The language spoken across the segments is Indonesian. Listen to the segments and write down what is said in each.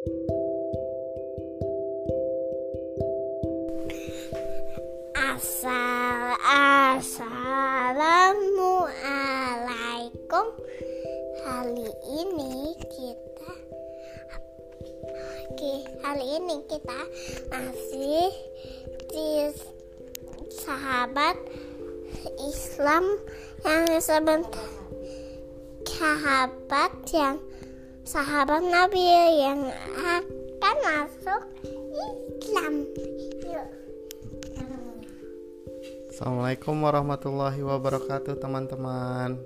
Asal Assalamualaikum Hari ini kita hari ini kita masih di sahabat Islam yang sebentar sahabat yang sahabat Nabi yang akan masuk Islam. Assalamualaikum warahmatullahi wabarakatuh teman-teman.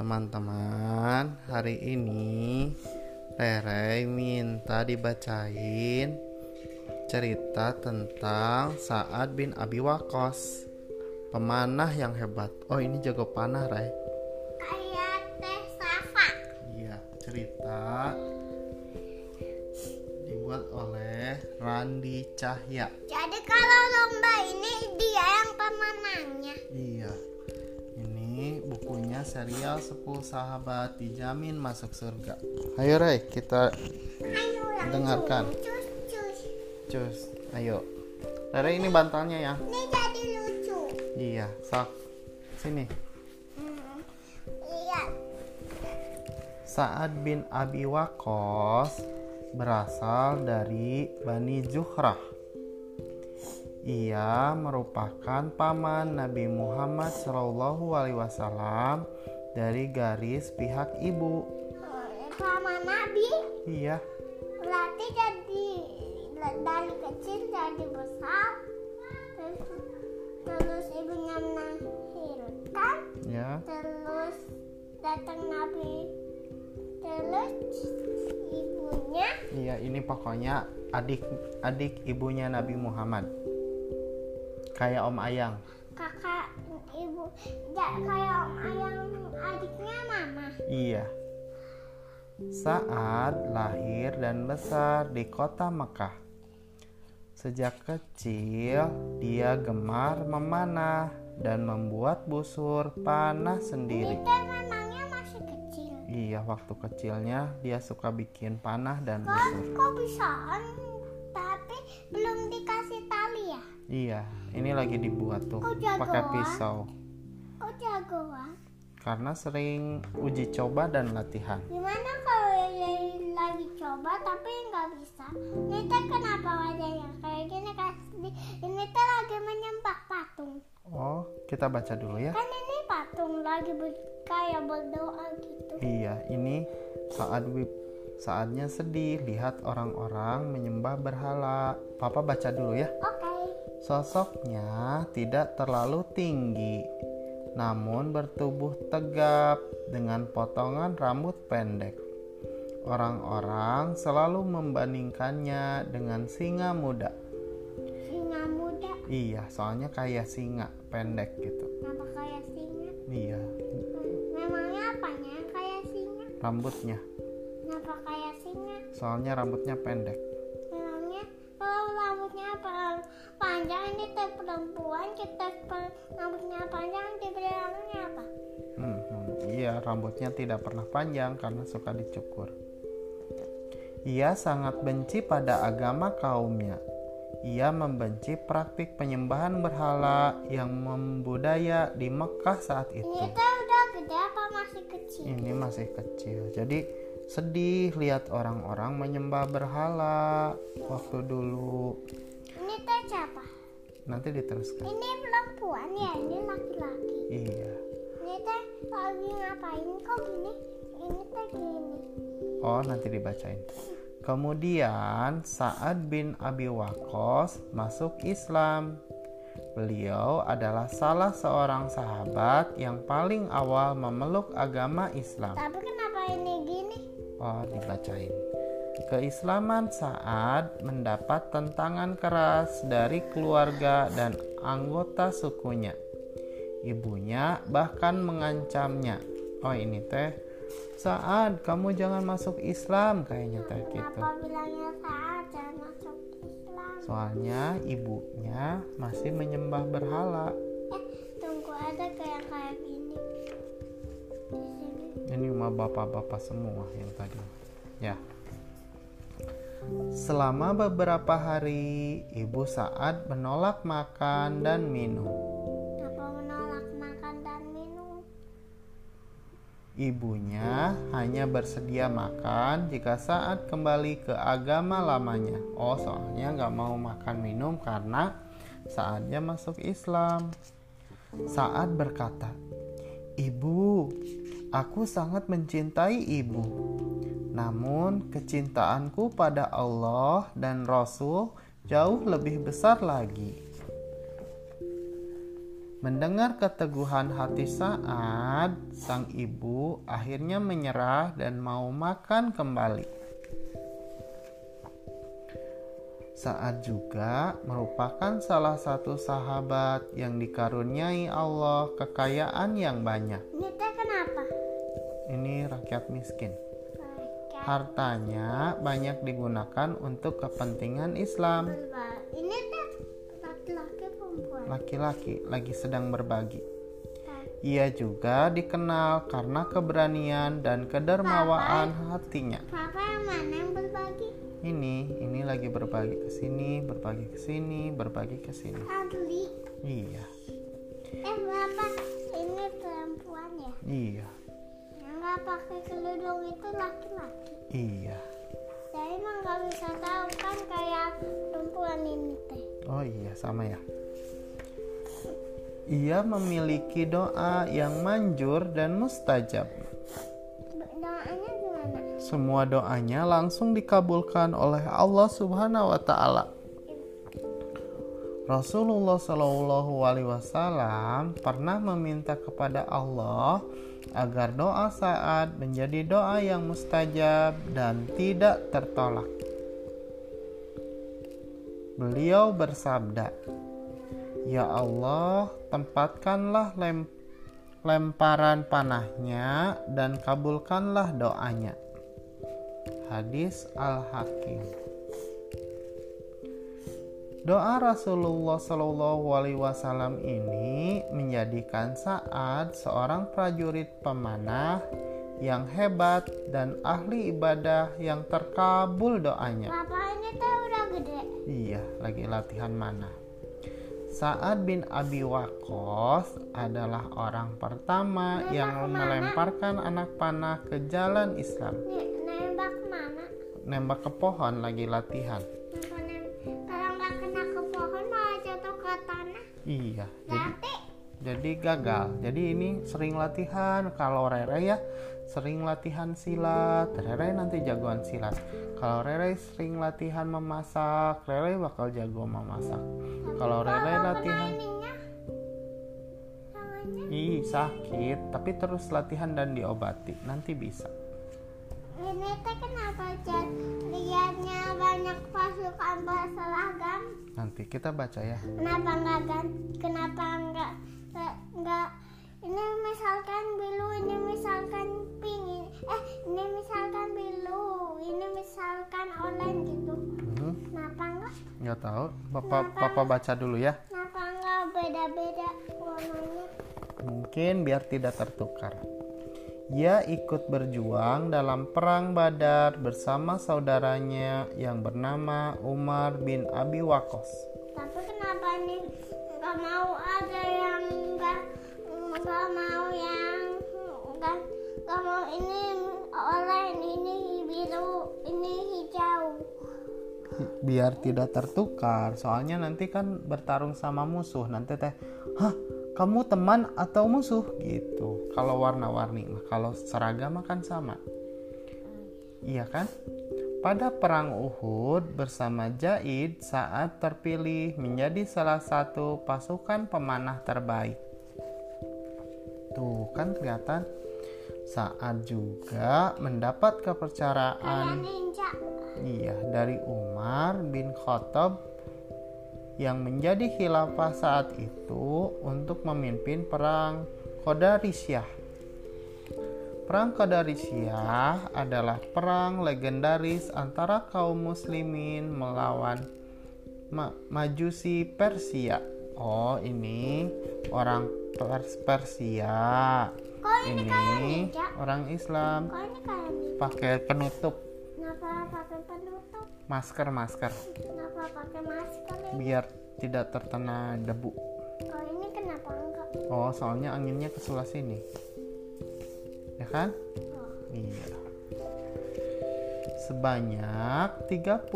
Teman-teman hari ini Rere minta dibacain cerita tentang Sa'ad bin Abi Waqqas. Pemanah yang hebat. Oh ini jago panah Ray cerita Dibuat oleh Randi Cahya Jadi kalau lomba ini dia yang pemenangnya. Iya. Ini bukunya serial 10 sahabat dijamin masuk surga. Ayo Ray, kita Ayo. Dengarkan. Cus cus. cus. Ayo. Ray ini bantalnya ya. Ini jadi lucu. Iya, sok. Sini. Sa'ad bin Abi Waqqas berasal dari Bani Zuhrah. Ia merupakan paman Nabi Muhammad Shallallahu Alaihi Wasallam dari garis pihak ibu. Sama Nabi Iya, berarti jadi dari kecil jadi besar terus, terus ibunya melahirkan ya. terus datang Nabi terus ibunya Iya, ini pokoknya adik adik ibunya Nabi Muhammad. Kayak Om Ayang. kakak ibu ya, kayak om ayang adiknya mama Iya. Saat lahir dan besar di kota Mekah. Sejak kecil, dia gemar memanah dan membuat busur panah sendiri. kita kecil Iya, waktu kecilnya dia suka bikin panah dan kok busur. kok bisaan tapi belum dikasih tali ya Iya, ini lagi dibuat tuh Kok jagoan? pakai pisau. kok jagoan Karena sering uji coba dan latihan. Gimana kalau lagi coba tapi nggak bisa? Ini teh kenapa wajahnya kayak gini kasih? Ini teh lagi menyembah patung. Oh, kita baca dulu ya. Kan ini patung lagi ber- kayak berdoa gitu. Iya, ini saat saatnya sedih lihat orang-orang menyembah berhala. Papa baca dulu ya. Oke. Sosoknya tidak terlalu tinggi, namun bertubuh tegap dengan potongan rambut pendek. Orang-orang selalu membandingkannya dengan singa muda. Singa muda. Iya, soalnya kayak singa pendek gitu. Kenapa kayak singa? Iya, rambutnya. Kenapa kayak singa? Soalnya rambutnya pendek. Memangnya kalau rambutnya panjang ini teh perempuan kita rambutnya panjang dibilangnya apa? Hmm, hmm, iya, rambutnya tidak pernah panjang karena suka dicukur. Ia sangat benci pada agama kaumnya. Ia membenci praktik penyembahan berhala yang membudaya di Mekah saat itu. Ini gede apa masih kecil? Ini masih kecil, jadi sedih lihat orang-orang menyembah berhala waktu dulu. Ini teh siapa? Nanti diteruskan. Ini perempuan ya, ini laki-laki. Iya. Ini teh lagi ngapain kok gini? Ini teh gini. Oh, nanti dibacain. Kemudian Sa'ad bin Abi Waqqas masuk Islam. Beliau adalah salah seorang sahabat yang paling awal memeluk agama Islam. Tapi kenapa ini gini? Oh, dibacain. Keislaman Sa'ad mendapat tentangan keras dari keluarga dan anggota sukunya. Ibunya bahkan mengancamnya. Oh, ini teh Sa'ad, kamu jangan masuk Islam kayaknya teh gitu. Kenapa bilangnya saat jangan masuk? Soalnya ibunya masih menyembah berhala. Eh, tunggu ada kayak kayak gini. Ini mah bapak-bapak semua yang tadi. Ya. Selama beberapa hari, Ibu Saad menolak makan dan minum. Ibunya hanya bersedia makan jika saat kembali ke agama lamanya. Oh, soalnya nggak mau makan minum karena saatnya masuk Islam. Saat berkata, "Ibu, aku sangat mencintai ibu. Namun, kecintaanku pada Allah dan Rasul jauh lebih besar lagi." Mendengar keteguhan hati Saad, sang ibu akhirnya menyerah dan mau makan kembali. Saad juga merupakan salah satu sahabat yang dikaruniai Allah kekayaan yang banyak. Ini kenapa? Ini rakyat miskin. Hartanya banyak digunakan untuk kepentingan Islam. Ini. Laki-laki lagi sedang berbagi. Laki. Ia juga dikenal karena keberanian dan kedermawaan hatinya. Papa yang mana yang berbagi? Ini, ini lagi berbagi ke sini, berbagi ke sini, berbagi ke sini. Adli. Iya, Eh Bapak, ini perempuan ya? iya, Yang nggak pakai kerudung itu laki-laki. iya. Saya emang nggak bisa tahu kan kayak perempuan ini teh. Oh iya, sama ya. Ia memiliki doa yang manjur dan mustajab. Doanya gimana? Semua doanya langsung dikabulkan oleh Allah Subhanahu wa taala. Rasulullah Shallallahu alaihi wasallam pernah meminta kepada Allah agar doa saat menjadi doa yang mustajab dan tidak tertolak. Beliau bersabda, "Ya Allah, tempatkanlah lem- lemparan panahnya dan kabulkanlah doanya." Hadis Al-Hakim. Doa Rasulullah Shallallahu Alaihi Wasallam ini menjadikan saat seorang prajurit pemanah yang hebat dan ahli ibadah yang terkabul doanya. Papa ini udah gede. Iya, lagi latihan mana? Sa'ad bin Abi Waqqas adalah orang pertama yang melemparkan anak panah ke jalan Islam. Nembak mana? Nembak ke pohon lagi latihan. Nembak Kalau nggak kena ke pohon malah jatuh ke tanah. Iya, jadi jadi gagal. Jadi ini sering latihan. Kalau Rere ya sering latihan silat. Rere nanti jagoan silat. Kalau Rere sering latihan memasak, Rere bakal jago memasak. Kalau Rere latihan Ih sakit, tapi terus latihan dan diobati, nanti bisa. ini teh kenapa Jan? banyak pasukan berseragam Nanti kita baca ya. kenapa nggak gan kenapa nggak nggak- nggak ini misalkan biru ini misalkan pink ini- eh ini misalkan biru ini misalkan oranye gitu Hmm, kenapa nggak nggak tahu. Papa papa baca dulu ya. kenapa nggak beda-beda warnanya Mungkin biar tidak tertukar. Ia ikut berjuang dalam perang Badar bersama saudaranya yang bernama Umar bin Abi Waqqas. tapi kenapa nih nggak mau ada yang nggak nggak mau yang nggak nggak mau ini oranye ini biru ini hijau Biar tidak tertukar, soalnya nanti kan bertarung sama musuh. Nanti teh, hah, kamu teman atau musuh gitu. Kalau warna-warni, mah kalau seragam kan sama. Iya kan? Pada perang Uhud bersama Jaid saat terpilih menjadi salah satu pasukan pemanah terbaik. Tuh kan kelihatan saat juga mendapat kepercayaan Iya, dari Umar bin Khattab yang menjadi khilafah saat itu untuk memimpin perang Qadariyah. Perang Qadariyah adalah perang legendaris antara kaum muslimin melawan Ma- Majusi Persia. Oh, ini orang Pers- Persia. kok ini Ini orang Islam pakai penutup kenapa Kenapa pakai penutup? Masker, masker. Kenapa pakai masker ini? Biar tidak terkena debu. Oh ini kenapa enggak? Oh, soalnya anginnya ke sebelah sini. Ya kan? Oh. Iya. Sebanyak 30.000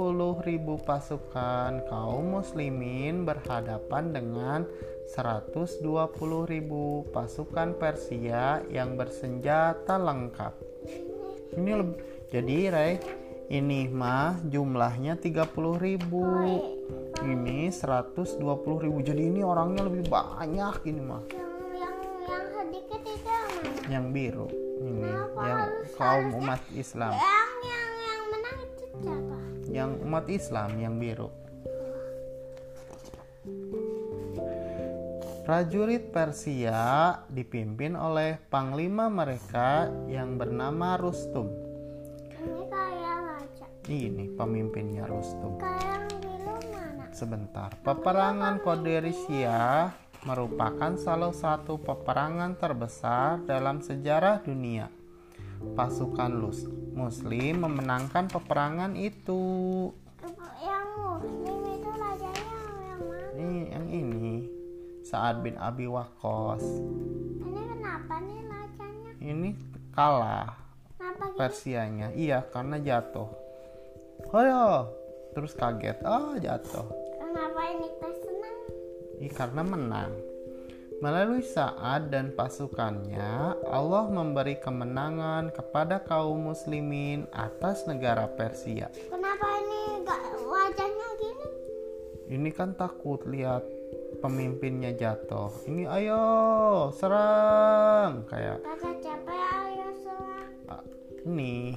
pasukan kaum muslimin berhadapan dengan 120.000 pasukan Persia yang bersenjata lengkap. Ini lebih jadi Ray, ini mah jumlahnya 30.000. Ini 120.000. Jadi ini orangnya lebih banyak ini mah. Yang yang yang sedikit itu yang mana? Yang biru ini Kenapa yang kaum umat Islam. Yang siapa? Yang umat Islam yang biru. Prajurit Persia dipimpin oleh panglima mereka yang bernama Rustum. Ini kayak raja. Ini pemimpinnya Rustum. Kayak yang biru mana? Sebentar, peperangan Qaderisiyah merupakan salah satu peperangan terbesar dalam sejarah dunia. Pasukan Lus Muslim memenangkan peperangan itu. Yang muslim itu rajanya yang mana? Ini yang ini Sa'ad bin Abi Waqqas. Ini kenapa nih rajanya? Ini kalah Kenapa gitu? Persianya. Iya, karena jatuh. Hoyo, terus kaget. Oh, jatuh. Kenapa ini senang? Ih, karena menang. Melalui Sa'ad dan pasukannya, Allah memberi kemenangan kepada kaum muslimin atas negara Persia. Kenapa ini gak wajahnya gini? Ini kan takut lihat pemimpinnya jatuh. Ini ayo serang kayak Kata siapa ya ayo serang? ah, ini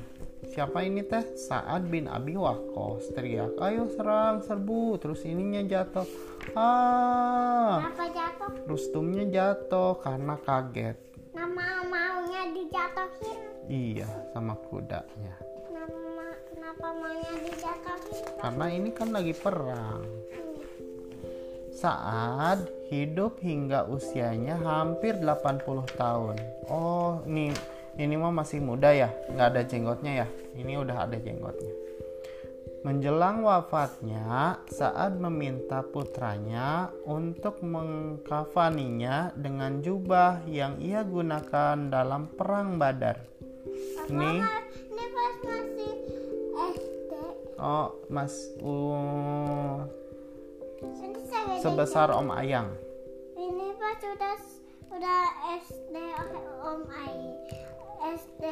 siapa ini teh Sa'ad bin Abi Waqqas teriak ayo serang serbu terus ininya jatuh ah Kenapa jatuh? Rustumnya jatuh karena kaget Nama maunya dijatuhin. iya sama kudanya Nama kenapa maunya dijatuhin? karena ini kan lagi perang Ini. Saat hidup hingga usianya hampir 80 tahun. Oh, ini ini mah masih muda ya, nggak ada jenggotnya ya. Ini udah ada jenggotnya. Menjelang wafatnya, saat meminta putranya untuk mengkafaninya dengan jubah yang ia gunakan dalam perang Badar. Ini Mama, ini pas masih SD. oh Mas uh, sebesar Om Ayang. Ini pas sudah udah SD Om Ai. SD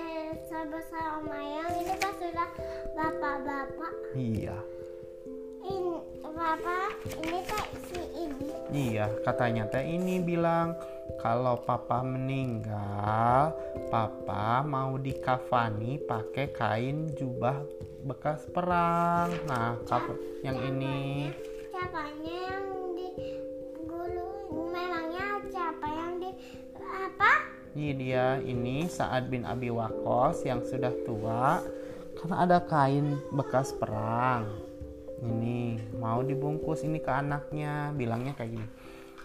sebesar Om Ayang ini pas sudah bapak-bapak. Iya. Ini bapak ini teh si ini. Iya, katanya teh ini bilang kalau papa meninggal, papa mau dikafani pakai kain jubah bekas perang. Nah, kap- yang ini Siapanya yang dia ini Sa'ad bin Abi Waqqas yang sudah tua karena ada kain bekas perang. Ini mau dibungkus ini ke anaknya, bilangnya kayak gini.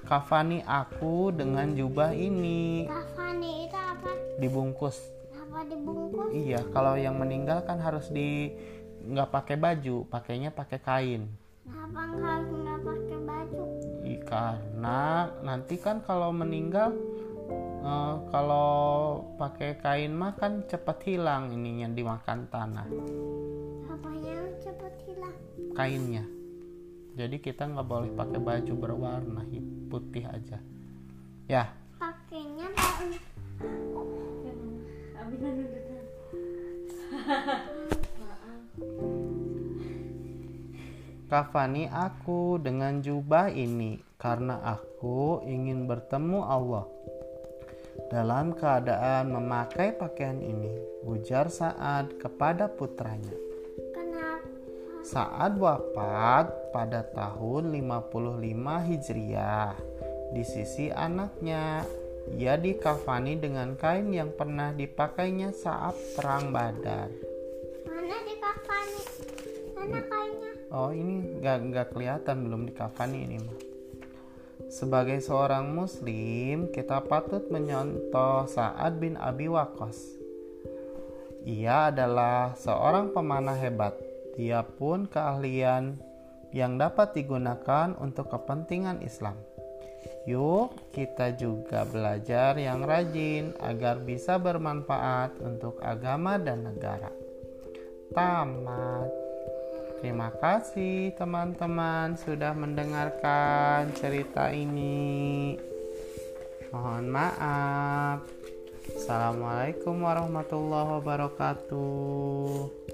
Kafani aku dengan jubah ini Kafani itu apa? dibungkus Apa dibungkus? Iya, kalau yang meninggal kan harus di nggak pakai baju, pakainya pakai kain. Apa nggak pakai baju? I- Karena nanti kan kalau meninggal eh, kalau pakai kain mah kan cepat hilang ininya dimakan tanah Apanya yang cepet hilang? kainnya. Jadi kita nggak boleh pakai baju berwarna putih aja. Ya, Pakainya kafani aku dengan jubah ini karena aku ingin bertemu Allah. Dalam keadaan memakai pakaian ini, ujar Sa'ad kepada putranya. Kenapa? Sa'ad wafat pada tahun 55 Hijriah. Di sisi anaknya, ia dikafani dengan kain yang pernah dipakainya saat perang Badar. Mana di kafani? Mana kainnya? Oh ini nggak nggak kelihatan belum dikafani ini mah. Sebagai seorang muslim, kita patut menyontoh Sa'ad bin Abi Waqqas. Ia adalah seorang pemanah hebat. Dia pun keahlian yang dapat digunakan untuk kepentingan Islam. Yuk, kita juga belajar yang rajin agar bisa bermanfaat untuk agama dan negara. Tamat. Terima kasih, teman-teman, sudah mendengarkan cerita ini. Mohon maaf. Assalamualaikum warahmatullahi wabarakatuh.